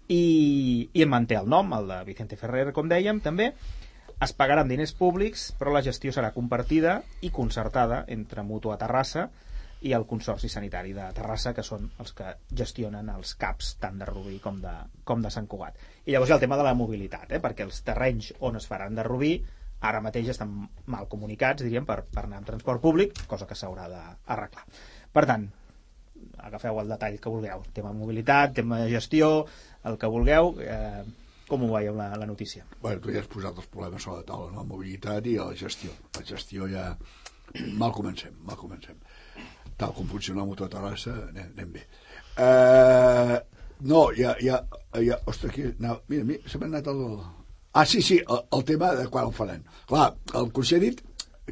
i, i en manté el nom, el de Vicente Ferrer, com dèiem, també, es pagaran diners públics, però la gestió serà compartida i concertada entre Mutua Terrassa i el Consorci Sanitari de Terrassa, que són els que gestionen els CAPs tant de Rubí com de, com de Sant Cugat. I llavors hi ha el tema de la mobilitat, eh? perquè els terrenys on es faran de Rubí ara mateix estan mal comunicats, diríem, per, per anar amb transport públic, cosa que s'haurà d'arreglar. Per tant, agafeu el detall que vulgueu, tema mobilitat, tema gestió, el que vulgueu, eh, com ho veieu la, la notícia? Bueno, tu ja has posat els problemes sobre la taula, la mobilitat i la gestió. La gestió ja... Mal comencem, mal comencem. Tal com funciona el motor de Terrassa, anem, anem bé. Uh, no, ja, ja, ja... Ostres, aquí... No, mira, mira, se m'ha anat el... Ah, sí, sí, el, el tema de quan el faran. Clar, el Consell ha dit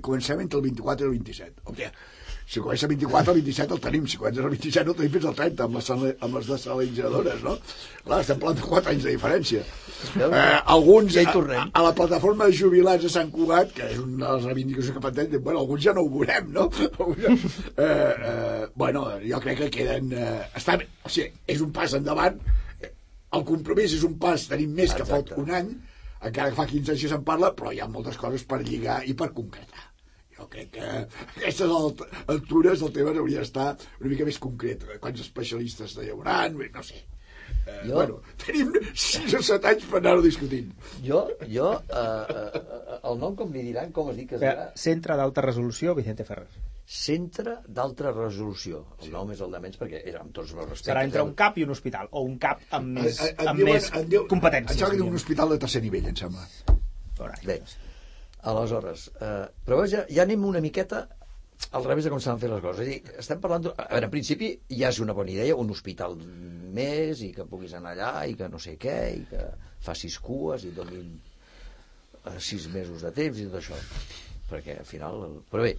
comencem entre el 24 i el 27. Hòstia, si comença el 24 el 27 el tenim, si comença el 27 no el tenim fins al 30 amb les, amb les desalinitzadores, no? Clar, estem parlant de 4 anys de diferència. Eh, alguns Ja a, a, la plataforma de jubilats de Sant Cugat, que és una de les reivindicacions que diuen, bueno, alguns ja no ho veurem, no? eh, eh, bueno, jo crec que queden... Eh, està o sigui, és un pas endavant, el compromís és un pas, tenim més que fot Exacte. un any, encara que fa 15 anys que se'n parla, però hi ha moltes coses per lligar i per concretar. Jo crec que a aquestes alt- altures el tema hauria d'estar una mica més concret. Quants especialistes hi haurà, no sé. Eh, Jo- Bueno, tenim 6 o 7 anys per anar-ho discutint. Jo, jo eh, eh, el nom com li diran, com es diu que es dirà? Centre d'alta resolució Vicente Ferrer. Centre d'alta resolució. El nom és el de menys perquè era amb tots els respectes. Serà entre un CAP i un hospital, o un CAP amb més, En- en amb diuen- més en competències. Em sembla que diu un hospital de tercer nivell, em sembla. Bé, aleshores, eh, però ja, ja anem una miqueta al revés de com s'han fet les coses. És dir, estem parlant... A veure, en principi ja és una bona idea, un hospital més i que puguis anar allà i que no sé què i que facis cues i donin eh, sis mesos de temps i tot això. Perquè al final... Però bé,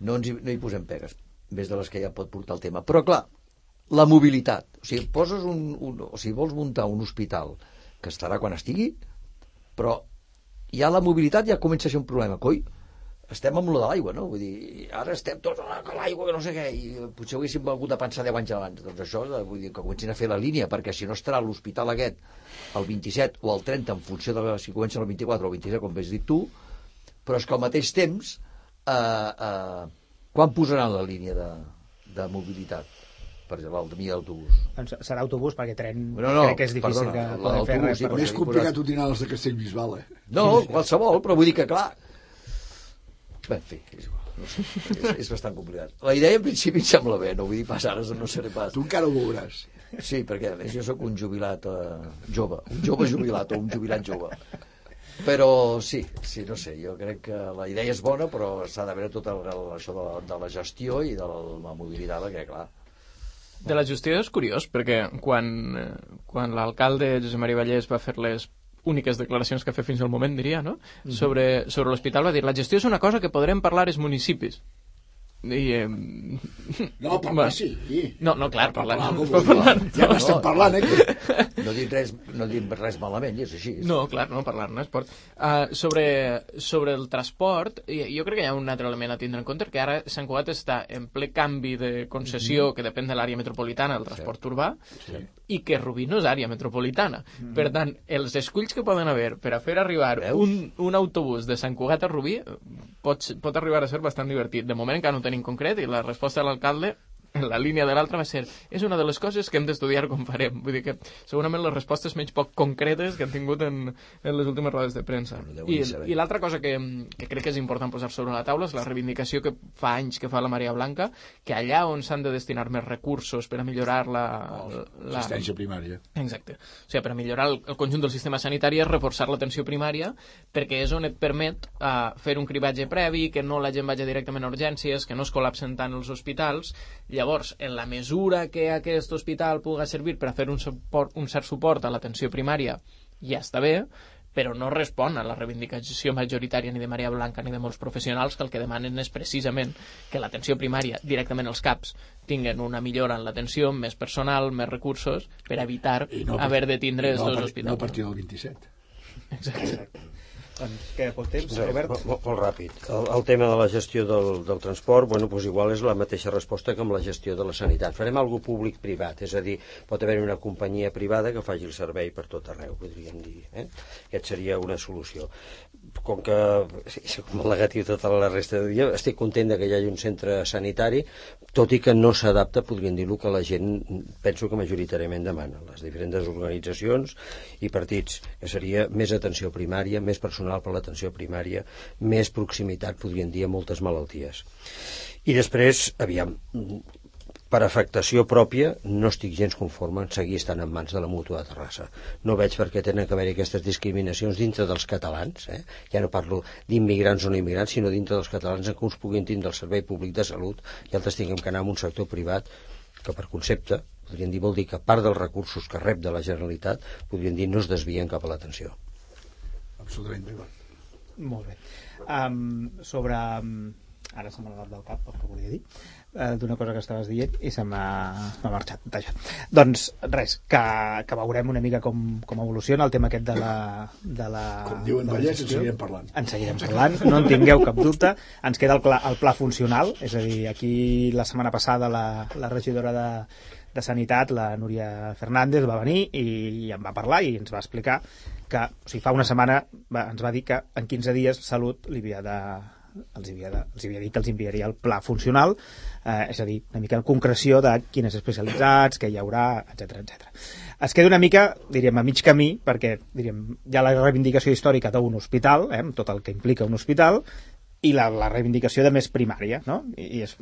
no, ens hi, no hi posem pegues, més de les que ja pot portar el tema. Però clar, la mobilitat. O sigui, poses un, un, o sigui, vols muntar un hospital que estarà quan estigui, però ja la mobilitat ja comença a ser un problema. Coi, estem amb lo de l'aigua, no? Vull dir, ara estem tots a l'aigua, que no sé què, i potser haguéssim hagut de pensar 10 anys abans. Doncs això, eh, vull dir, que comencin a fer la línia, perquè si no estarà l'hospital aquest el 27 o el 30, en funció de si comença el 24 o el 27, com has dit tu, però és que al mateix temps, eh, eh, quan posaran la línia de, de mobilitat? Per exemple, el de mi autobús. Doncs serà autobús, perquè tren No, no, crec que és difícil perdona, que podem fer res. sí, per- Més complicat utinar els de Castellbisbal, eh? No, qualsevol, però vull dir que clar... Bé, en fi, és igual. No sé, és, és bastant complicat. La idea en principi em sembla bé, no vull dir pas ara, no seré pas. Tu encara ho veuràs. Sí, perquè a més jo sóc un jubilat eh, jove, un jove jubilat o un jubilat jove. Però sí, sí, no sé, jo crec que la idea és bona, però s'ha de veure tot el, el, això de la, de la gestió i de la, la mobilitat, perquè clar, De la gestió és curiós, perquè quan, eh, quan l'alcalde Josep Maria Vallès va fer les úniques declaracions que ha fet fins al moment, diria, no? sobre, sobre l'hospital va dir la gestió és una cosa que podrem parlar els municipis. I, eh... No, parlar sí. No, no, clar, parlar. Parlar, vulguis. parlar Ja no. n'estem parlant, eh? no dic res, no dic res malament, és així. No, clar, no, parlar-ne és port. Uh, sobre, sobre el transport, jo crec que hi ha un altre element a tindre en compte, que ara Sant Cugat està en ple canvi de concessió que depèn de l'àrea metropolitana del transport urbà, i que Rubí no és àrea metropolitana. Per tant, els esculls que poden haver per a fer arribar un, un autobús de Sant Cugat a Rubí eh, pot, pot arribar a ser bastant divertit. De moment encara no ho tenim concret i la resposta de l'alcalde en la línia de l'altra va ser és una de les coses que hem d'estudiar com farem. Vull dir que segurament les respostes menys poc concretes que han tingut en, en les últimes rodes de premsa. Bueno, I, i l'altra cosa que, que crec que és important posar sobre la taula és la reivindicació que fa anys que fa la Maria Blanca, que allà on s'han de destinar més recursos per a millorar la... la Assistència primària. Exacte. O sigui, per a millorar el, el conjunt del sistema sanitari és reforçar l'atenció primària perquè és on et permet uh, fer un cribatge previ, que no la gent vagi directament a urgències, que no es col·lapsen tant els hospitals. Llavors, en la mesura que aquest hospital puga servir per a fer un, suport, un cert suport a l'atenció primària, ja està bé, però no respon a la reivindicació majoritària ni de Maria Blanca ni de molts professionals que el que demanen és precisament que l'atenció primària, directament els CAPs, tinguen una millora en l'atenció, més personal, més recursos, per evitar I no haver de tindre els no a dos hospitals. No a partir del 27. Exacte. Doncs queda poc temps, Res, Robert. molt, molt, molt ràpid. El, el tema de la gestió del, del transport, bueno, doncs igual és la mateixa resposta que amb la gestió de la sanitat. Farem algo públic-privat, és a dir, pot haver una companyia privada que faci el servei per tot arreu, podríem dir. Eh? Aquest seria una solució. Com que, com el negatiu tota la resta de dia, estic content que hi hagi un centre sanitari, tot i que no s'adapta, podríem dir-ho, que la gent penso que majoritàriament demana. Les diferents organitzacions i partits, que seria més atenció primària, més personal per l'atenció primària, més proximitat, podríem dir, a moltes malalties. I després, aviam, per afectació pròpia no estic gens conforme en seguir estant en mans de la mútua de Terrassa. No veig per què tenen que haver aquestes discriminacions dintre dels catalans, eh? ja no parlo d'immigrants o no immigrants, sinó dintre dels catalans en què uns puguin tindre el servei públic de salut i altres tinguem que anar a un sector privat que per concepte, podríem dir, vol dir que part dels recursos que rep de la Generalitat, podríem dir, no es desvien cap a l'atenció. Absolutament d'acord. Molt bé. Um, sobre... Um, ara se m'ha anat del cap el que volia dir uh, d'una cosa que estaves dient i se m'ha marxat Vaja. doncs res, que, que veurem una mica com, com evoluciona el tema aquest de la, de la Com diuen de la Vallès, en seguirem parlant. en seguirem parlant, no en tingueu cap dubte ens queda el pla, el pla funcional és a dir, aquí la setmana passada la, la regidora de, de Sanitat la Núria Fernández va venir i, i em va parlar i ens va explicar que o sigui, fa una setmana va, ens va dir que en 15 dies Salut li havia de, els havia, de, els havia dit que els enviaria el pla funcional, eh, és a dir, una mica de concreció de quines especialitats, què hi haurà, etc etc. Es queda una mica, diríem, a mig camí, perquè diríem, hi ha la reivindicació històrica d'un hospital, eh, amb tot el que implica un hospital, i la, la reivindicació de més primària, no? I, i és-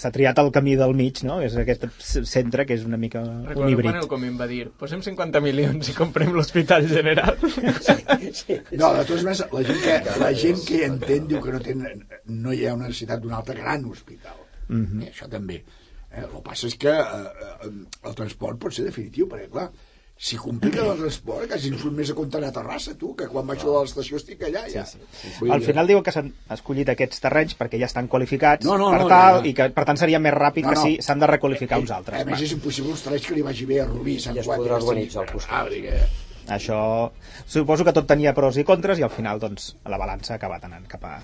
s'ha triat el camí del mig, no? És aquest centre que és una mica un Recordo quan híbrid. el Comín va dir posem 50 milions i comprem l'Hospital General. No, de totes maneres, la gent que, la gent que hi entén diu que no, tenen, no hi ha una necessitat d'un altre gran hospital. Mm -hmm. eh, això també. Eh, el que passa és que eh, eh, el transport pot ser definitiu, perquè, clar, si complica el transport, quasi em surt més a comptar a Terrassa, tu, que quan baixo de l'estació estic allà, ja. Sí, sí. Al final diuen que s'han escollit aquests terrenys perquè ja estan qualificats No, no, per no, tal, no, no. i que per tant seria més ràpid No, que no. si s'han de requalificar uns altres. A més, és impossible uns terrenys que li vagi bé a Rubí, Sant Ja es podrà organitzar al costat. Ah, vull dir que... això suposo que tot tenia pros i contres i al final doncs la balança ha acabat anant cap, a,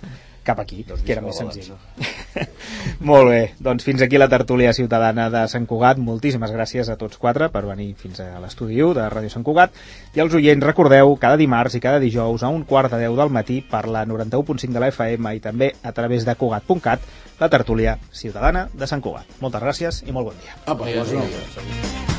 cap aquí, Doncs que era més senzill. Molt bé, doncs fins aquí la tertúlia ciutadana de Sant Cugat. Moltíssimes gràcies a tots quatre per venir fins a l'estudi 1 de Ràdio Sant Cugat. I als oients, recordeu, cada dimarts i cada dijous a un quart de 10 del matí per la 91.5 de la FM i també a través de Cugat.cat la tertúlia ciutadana de Sant Cugat. Moltes gràcies i molt bon dia. Apa, no. Adéu.